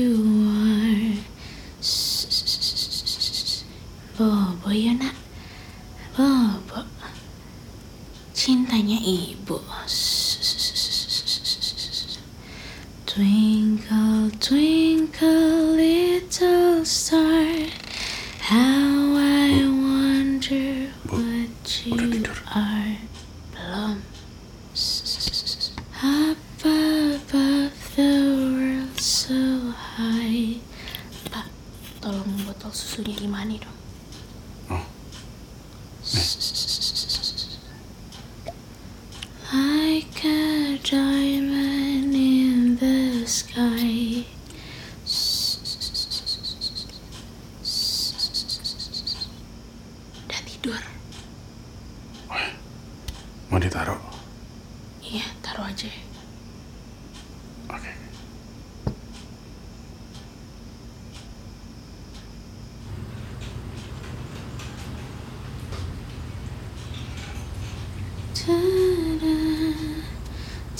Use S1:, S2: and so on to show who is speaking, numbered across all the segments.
S1: you are. Oh boy, you're not high. Pak, tolong botol susunya Imani dong.
S2: Oh,
S1: Like a diamond in the sky. Udah tidur.
S2: mau ditaruh?
S1: Iya, taruh aja.
S2: Oke.
S1: Ta-da, ta-da-da-da, ta-da-da-da. Ta-da-da-da, ta-da-da-da. Ta-da. Ta-da-da-da-da-da.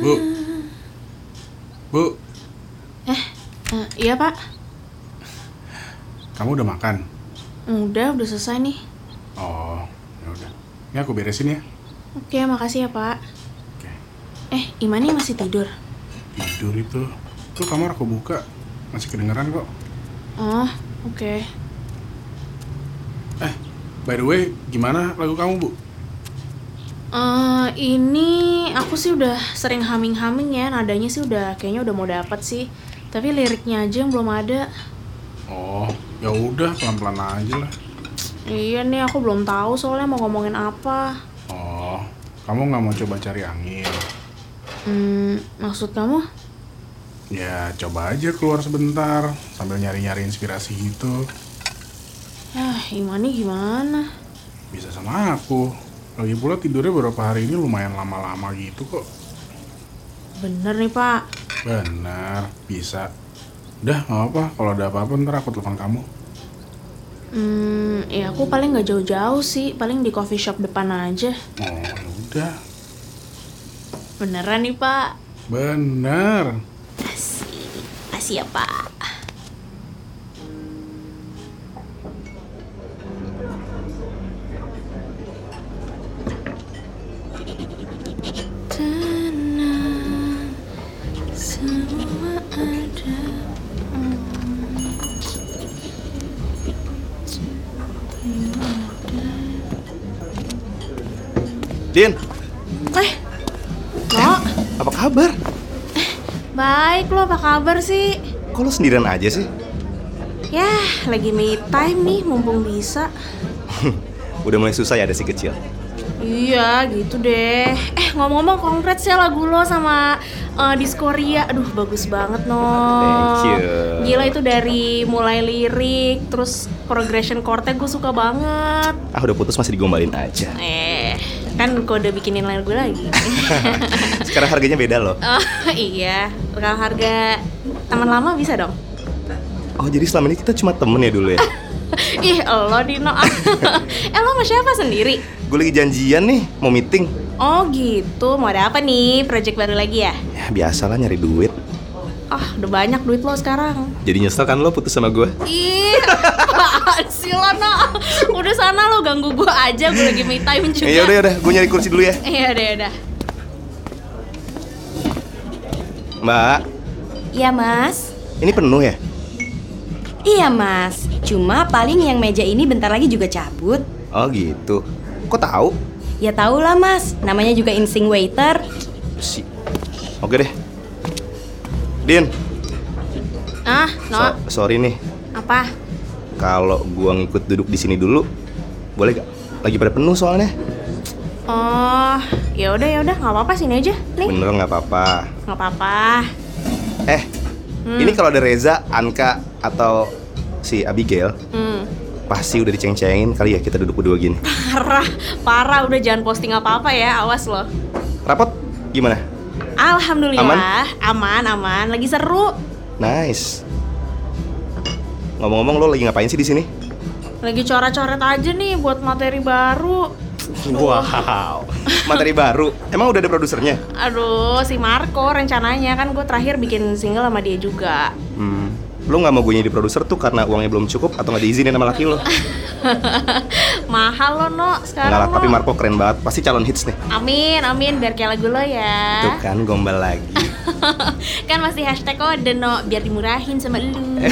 S2: Bu. Bu,
S1: Eh, eh, iya pak.
S2: kamu udah makan?
S1: Udah, udah selesai nih.
S2: Oh, ya udah. Ini aku beresin ya.
S1: Oke, makasih ya pak. Eh, Imani masih tidur.
S2: Tidur itu. Tuh kamar aku buka. Masih kedengeran kok.
S1: Oh, oke.
S2: Eh, by the way, gimana lagu kamu, Bu?
S1: Eh, ini aku sih udah sering humming-humming ya. Nadanya sih udah kayaknya udah mau dapet sih. Tapi liriknya aja yang belum ada.
S2: Oh, ya udah pelan-pelan aja lah.
S1: Iya nih, aku belum tahu soalnya mau ngomongin apa.
S2: Oh, kamu nggak mau coba cari angin?
S1: Hmm, maksud kamu?
S2: Ya, coba aja keluar sebentar sambil nyari-nyari inspirasi gitu.
S1: Yah, Imani gimana?
S2: Bisa sama aku. Lagi pula tidurnya beberapa hari ini lumayan lama-lama gitu kok.
S1: Bener nih, Pak.
S2: Benar, bisa. Udah, nggak apa. Kalau ada apa-apa ntar aku telepon kamu.
S1: Hmm, ya aku paling nggak jauh-jauh sih. Paling di coffee shop depan aja.
S2: Oh, ya udah.
S1: Beneran nih, Pak.
S2: Benar.
S1: Kasih ya, Pak. Tenang, semua ada.
S3: Din,
S1: Eh,
S3: apa kabar?
S1: baik lo apa kabar sih?
S3: Kok lo sendirian aja sih?
S1: Yah, lagi me time nih, mumpung bisa.
S3: Udah mulai susah ya ada si kecil.
S1: Iya, gitu deh. Eh, ngomong-ngomong congrats ya lagu lo sama uh, Diskoria. Aduh, bagus banget, no.
S3: Thank you.
S1: Gila itu dari mulai lirik, terus progression chordnya gue suka banget.
S3: Ah udah putus masih digombalin aja.
S1: Eh, kan kode bikinin lagu lagi.
S3: Sekarang harganya beda loh.
S1: oh, iya. Kalau harga taman lama bisa dong.
S3: Oh jadi selama ini kita cuma temen ya dulu ya?
S1: Ih, lo Dino. eh, lo sama siapa sendiri?
S3: Gue lagi janjian nih mau meeting.
S1: Oh gitu, mau ada apa nih? Project baru lagi ya?
S3: Ya biasalah nyari duit.
S1: Ah, udah banyak duit lo sekarang.
S3: Jadi nyesel kan lo putus sama gue?
S1: Ih, sih lo, no? Udah sana lo ganggu gue aja, gue lagi me time juga.
S3: Ya udah udah, gue nyari kursi dulu ya.
S1: Iya, udah, udah.
S3: Mbak,
S4: Iya mas
S3: ini penuh ya?
S4: Iya mas Cuma paling yang meja ini bentar lagi juga cabut
S3: Oh gitu. Kok tahu?
S4: Ya tau lah mas Namanya juga insting waiter
S3: Si. Oke deh. Din,
S1: Ah, no,
S3: so- sorry nih.
S1: apa?
S3: Kalau gua ngikut duduk di sini dulu, boleh gak? Lagi pada penuh soalnya.
S1: Oh, ya udah ya udah, nggak apa-apa sini aja. Nih,
S3: Bener nggak apa-apa.
S1: nggak apa-apa.
S3: Eh,
S1: Hmm.
S3: ini kalau ada Reza, Anka, atau si Abigail,
S1: Hmm.
S3: pasti udah diceng-cengin kali ya kita duduk berdua gini.
S1: Parah, parah udah jangan posting apa-apa ya, awas loh.
S3: Rapot gimana?
S1: Alhamdulillah, aman, aman, lagi seru.
S3: Nice. Ngomong-ngomong lo lagi ngapain sih di sini?
S1: Lagi coret-coret aja nih buat materi baru.
S3: Wow. Materi baru. Emang udah ada produsernya?
S1: Aduh, si Marco rencananya kan gue terakhir bikin single sama dia juga.
S3: Hmm. Lo nggak mau gue jadi produser tuh karena uangnya belum cukup atau nggak diizinin sama laki lo?
S1: Mahal lo, No,
S3: Enggak
S1: sekarang
S3: lah,
S1: lo.
S3: tapi Marco keren banget. Pasti calon hits nih.
S1: Amin, amin, biar kayak lagu lo ya.
S3: Tuh kan gombal lagi.
S1: kan masih hashtag kode, No, biar dimurahin sama lu.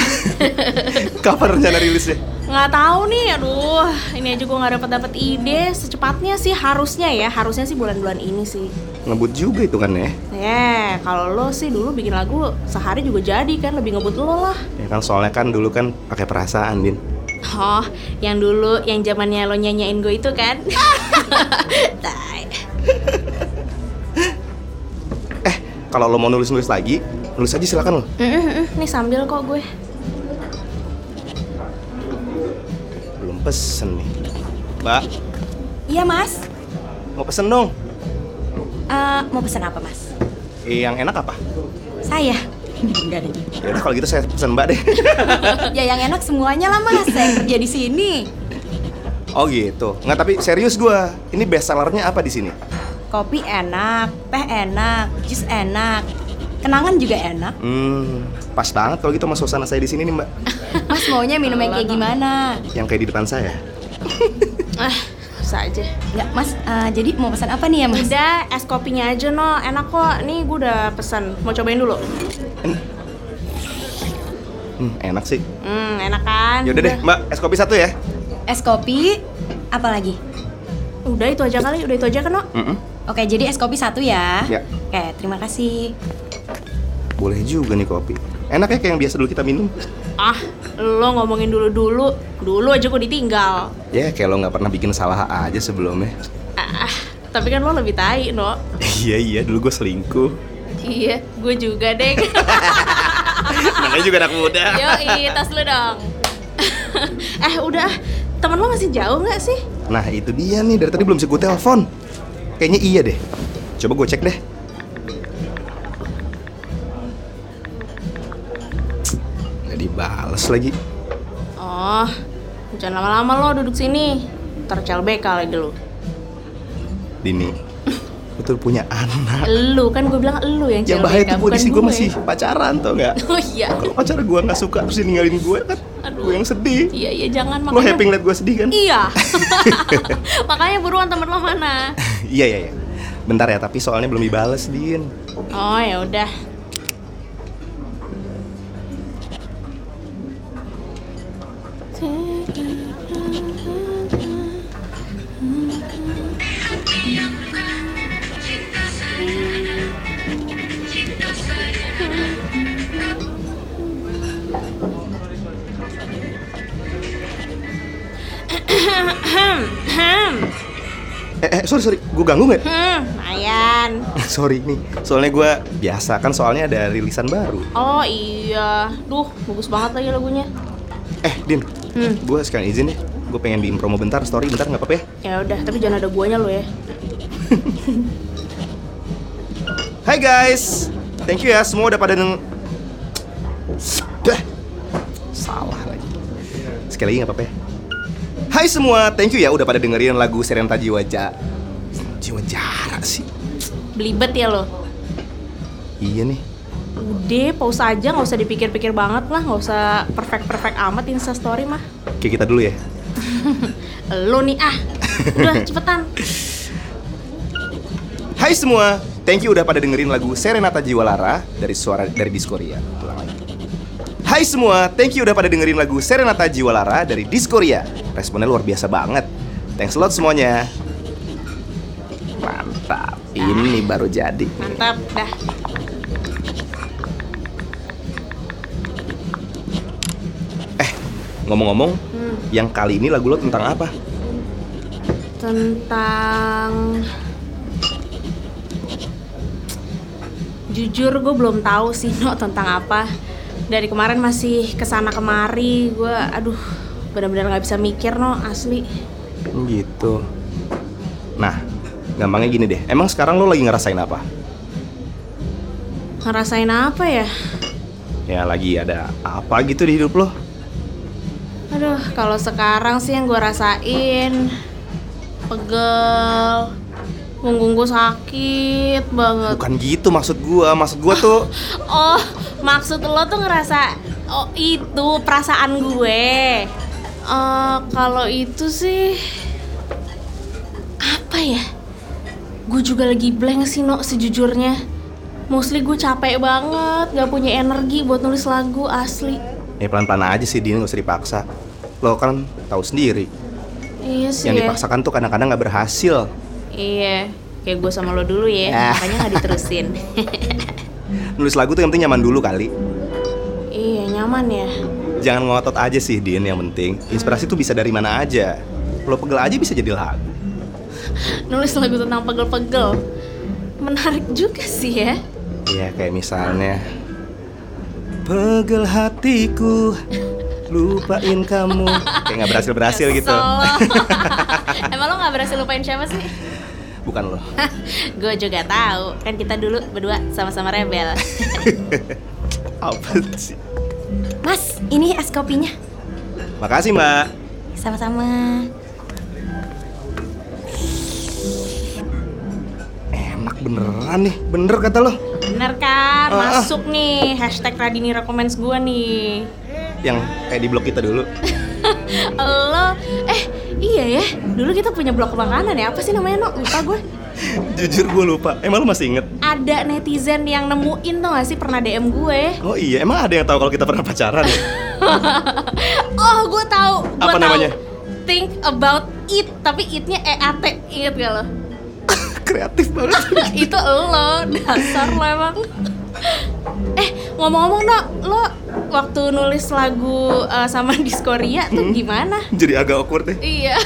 S3: Kapan rencana rilisnya?
S1: nggak tahu nih, aduh, ini aja gue nggak dapat dapat ide. Secepatnya sih harusnya ya, harusnya sih bulan-bulan ini sih.
S3: Ngebut juga itu kan ya.
S1: Ya, kalau lo sih dulu bikin lagu sehari juga jadi kan, lebih ngebut lo lah.
S3: Ya kan soalnya kan dulu kan pakai perasaan, Din.
S1: Oh, yang dulu, yang zamannya lo nyanyain gue itu kan? Tai.
S3: Eh, kalau lo mau nulis-nulis lagi, nulis aja silakan lo.
S1: Mm, mm, Nih sambil kok gue.
S3: Belum pesen nih. Mbak,
S4: Iya mas,
S3: mau pesen dong.
S4: Eh, mau pesan apa mas?
S3: Eh, yang enak apa?
S4: Saya. Enggak ada.
S3: Ya udah kalau gitu saya pesen Mbak deh.
S4: ya yang enak semuanya lah mas. Saya kerja di sini.
S3: oh gitu. Nggak tapi serius gua. Ini best sellernya apa di sini?
S4: Kopi enak, teh enak, jus enak, kenangan juga enak.
S3: Hmm, pas banget kalau gitu sama suasana saya di sini nih Mbak.
S4: Mas maunya minum yang kayak gimana?
S3: Yang kayak di depan saya.
S1: Ah, bisa aja.
S4: Enggak mas, eh, jadi mau pesan apa nih ya mas?
S1: Udah, es kopinya aja no, enak kok. Nih gue udah pesan, mau cobain dulu.
S3: Hmm, enak sih.
S1: Hmm, enak kan?
S3: Yaudah deh, Mbak, es kopi satu ya.
S4: Es kopi, apa lagi?
S1: Udah itu aja kali, udah itu aja kan no?
S3: Mm-mm.
S4: Oke, jadi es kopi satu ya.
S3: Ya.
S4: Oke, terima kasih.
S3: Boleh juga nih kopi. Enak ya kayak yang biasa dulu kita minum.
S1: Ah, lo ngomongin dulu-dulu. Dulu aja gue ditinggal.
S3: Ya kayak lo nggak pernah bikin salah aja sebelumnya.
S1: Ah, tapi kan lo lebih tai, no?
S3: iya iya, dulu gue selingkuh.
S1: Iya, gue juga deh.
S3: Namanya juga anak muda.
S1: Yoi, tas lu dong. eh, udah. Temen lo masih jauh nggak sih?
S3: Nah itu dia nih dari tadi belum bisa gue telepon. Kayaknya iya deh. Coba gue cek deh. Nggak dibales lagi.
S1: Oh, jangan lama-lama lo duduk sini. Ntar CLBK lagi lo.
S3: Dini, betul punya anak.
S1: Lu kan gue bilang lu yang
S3: Yang bahaya tuh posisi gue masih pacaran tau nggak?
S1: Oh iya.
S3: Kalau pacar gue nggak suka terus dia ninggalin gue kan,
S1: Aduh.
S3: gue yang sedih.
S1: Iya, iya jangan
S3: Lo
S1: makanya.
S3: happy ngeliat gue sedih kan?
S1: Iya. makanya buruan temen lo mana?
S3: iya iya iya. Bentar ya, tapi soalnya belum dibales, Din.
S1: Oh, ya udah.
S3: Sorry sorry, gue ganggu nggak?
S1: Hmm, Ayan.
S3: sorry nih, soalnya gue biasa kan soalnya ada rilisan baru.
S1: Oh iya. Duh, bagus banget lagi lagunya.
S3: Eh, Din,
S1: Hmm.
S3: gue sekalian izin deh. Gue pengen bikin promo bentar, story bentar nggak apa-apa ya?
S1: Ya udah, tapi jangan ada guanya lo ya.
S3: Hai guys, thank you ya semua udah pada. Dah, salah lagi. Sekali lagi nggak apa-apa ya? Hai semua, thank you ya udah pada dengerin lagu Serenta Jiwa Ja... Jiwa Jara sih.
S1: Belibet ya lo.
S3: Iya nih.
S1: Udah, pause aja, nggak usah dipikir-pikir banget lah, nggak usah perfect-perfect amat Insta story mah.
S3: Kayak kita dulu ya.
S1: Lo nih ah, udah cepetan.
S3: Hai semua, thank you udah pada dengerin lagu Serenata Jiwa Lara dari suara dari Diskoria. Ulang lagi. Hai semua, thank you udah pada dengerin lagu Serenata Jiwa Lara dari Diskoria. Responnya luar biasa banget. Thanks a lot semuanya. Ini baru jadi.
S1: Mantap, dah.
S3: Eh, ngomong-ngomong,
S1: Hmm,
S3: yang kali ini lagu lo tentang apa?
S1: tentang jujur gue belum tahu sih no tentang apa dari kemarin masih ke sana kemari gue aduh benar-benar nggak bisa mikir no asli.
S3: Gitu. Gampangnya gini deh. Emang sekarang lo lagi ngerasain apa?
S1: Ngerasain apa ya?
S3: Ya lagi ada apa gitu di hidup lo?
S1: Aduh, kalau sekarang sih yang gue rasain pegel, punggung gue sakit banget.
S3: Bukan gitu maksud gua. Maksud gua tuh
S1: Oh, maksud lo tuh ngerasa oh itu perasaan gue. Eh, kalau itu sih apa ya? Gue juga lagi blank sih no sejujurnya. Mostly gue capek banget, gak punya energi buat nulis lagu asli.
S3: ya pelan-pelan aja sih Din, gak usah dipaksa. Lo kan tahu sendiri.
S1: Iya sih
S3: Yang
S1: ya.
S3: dipaksakan tuh kadang-kadang nggak berhasil.
S1: Iya, kayak gue sama lo dulu ya,
S3: Ah.
S1: makanya nggak diterusin.
S3: Nulis lagu tuh yang penting nyaman dulu kali.
S1: iya, nyaman ya.
S3: Jangan ngotot aja sih Din yang penting. Inspirasi tuh bisa dari mana aja. Lo pegel aja bisa jadi lagu.
S1: Nulis lagu tentang pegel-pegel. Menarik juga sih ya.
S3: Iya kayak misalnya Pegel hatiku Lupain kamu Kayak nggak berhasil-berhasil gitu
S1: Kesel lo. Emang lo gak berhasil lupain siapa sih?
S3: Bukan lo
S1: gue juga tahu kan kita dulu berdua sama-sama rebel.
S3: Apa sih
S4: Mas, ini es kopinya.
S3: Makasih mbak
S4: Sama-sama.
S3: Beneran nih Bener kata lo
S1: Bener kan?
S3: Ah, ah.
S1: Masuk nih hashtag Radini Recommends gue nih.
S3: Yang kayak di blog kita dulu
S1: Lo, eh iya ya. Dulu kita punya blog makanan ya. Apa sih namanya no? Lupa gue.
S3: Jujur gue lupa Emang lo masih inget?
S1: Ada netizen yang nemuin tuh gak sih pernah DM gue.
S3: Oh iya Emang ada yang tahu kalau kita pernah pacaran ya?
S1: Oh, gue tahu. Gue
S3: Apa
S1: tahu.
S3: namanya?
S1: Think about it, tapi itnya EAT. Ingat gak lo?
S3: Kreatif banget.
S1: Itu lo dasar lo emang. Eh ngomong-ngomong no lo waktu nulis lagu uh, sama Diskoria tuh gimana?
S3: Jadi agak awkward deh.
S1: Iya.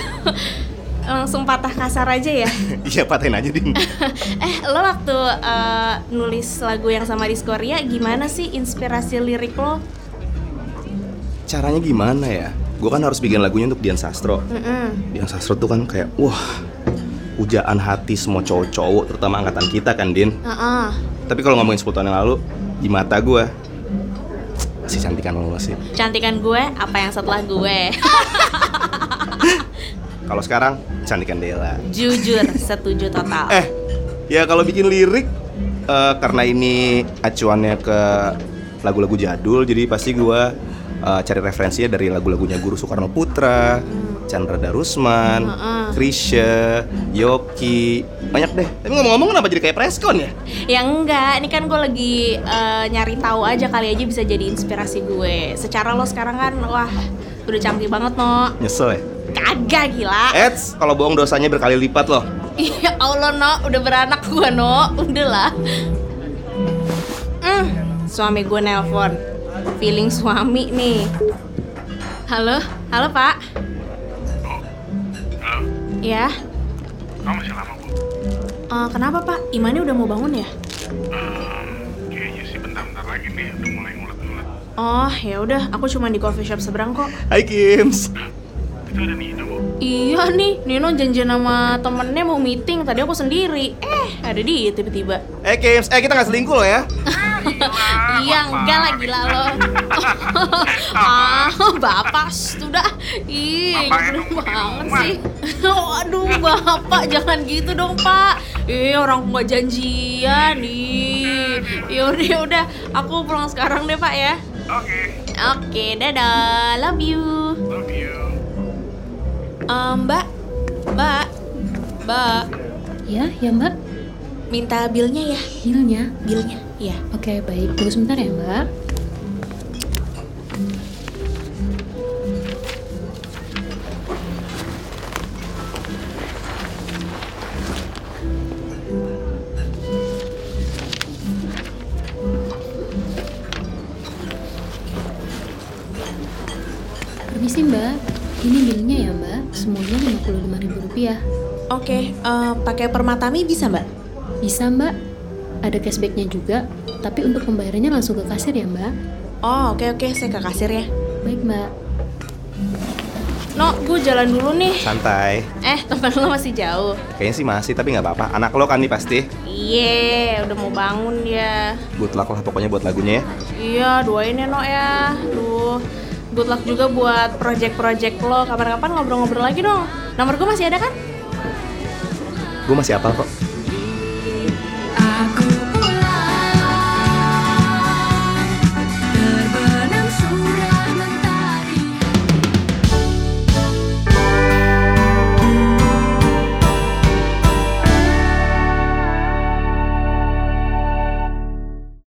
S1: Langsung patah kasar aja ya?
S3: Iya patahin aja Din.
S1: Eh lo waktu uh, nulis lagu yang sama Diskoria gimana sih inspirasi lirik lo?
S3: Caranya gimana ya? Gue kan harus bikin lagunya untuk Dian Sastro.
S1: Mm-mm.
S3: Dian Sastro tuh kan kayak Wah Pujaan hati semua cowok-cowok Terutama angkatan kita kan Din.
S1: Uh-uh.
S3: Tapi kalau ngomongin 10 tahun yang lalu Di mata gue Masih cantikan lo sih.
S1: Cantikan gue apa yang setelah gue?
S3: Kalau sekarang Cantikan Dela.
S1: Jujur setuju total.
S3: Eh Ya kalau bikin lirik eh, Karena ini acuannya ke Lagu-lagu jadul Jadi pasti gue eh, Cari referensinya dari lagu-lagunya Guru Soekarno Putra Chandra Darusman. Krisya Yoki Banyak deh Tapi ngomong-ngomong kenapa jadi kayak preskon ya?
S1: Ya enggak, ini kan gue lagi eh, nyari tahu aja kali aja bisa jadi inspirasi gue. Secara lo sekarang kan, wah udah canggih banget no.
S3: Nyesel ya?
S1: Kagak gila.
S3: Eits, kalau bohong dosanya berkali lipat loh
S1: Iya Allah no, udah beranak gue no, udah lah. Hmm, suami gue nelpon, feeling suami nih. Halo, halo Pak. Ya,
S2: Kamu masih lama, Bu?
S1: eh, kenapa Pak? Imannya udah mau bangun ya?
S2: Kayaknya sih bentar-bentar lagi nih, udah mulai ngulet-ngulet.
S1: Oh ya udah, aku cuma di coffee shop seberang kok.
S3: Hai Kims
S2: Itu ada Nina, Bu.
S1: Iya nih, Nino janjian sama temennya mau meeting. Tadi aku sendiri. Eh, ada dia tiba-tiba.
S3: Eh Kims, eh kita gak selingkuh loh ya
S1: iya, enggak lah gila lo. ah, bapak sudah. Ih, nyebelin banget sih. Waduh, bapak jangan gitu dong, Pak. Eh, orang nggak janjian nih. Yaudah, yaudah. Aku pulang sekarang deh, Pak ya.
S2: Oke,
S1: Oke, dadah. Love you.
S2: love you.
S1: Eh, mbak, Mbak, Mbak,
S5: Ya, ya mbak,
S1: minta bilnya ya.
S5: bilnya.
S1: Bilnya, iya.
S5: Oke, baik. Tunggu sebentar ya mbak. Permisi mbak, ini bilnya ya mbak, semuanya Rp55.000
S1: Oke, eh, pakai permatami bisa mbak?
S5: Bisa mbak, ada cashbacknya juga, tapi untuk pembayarannya langsung ke kasir ya mbak
S1: Oh oke oke, saya ke kasir ya.
S5: Baik mbak
S1: No, gue jalan dulu nih.
S3: Santai.
S1: Eh, temen lo masih jauh.
S3: Kayaknya sih masih, tapi nggak apa-apa. Anak lo kan nih pasti.
S1: Iya, udah mau bangun dia.
S3: Good luck lah pokoknya buat lagunya ya.
S1: Iya, doain ya, No ya. Duh, good luck juga buat project-project lo. Kapan-kapan ngobrol-ngobrol lagi dong. Nomor gue masih ada kan?
S3: Gue masih apal kok.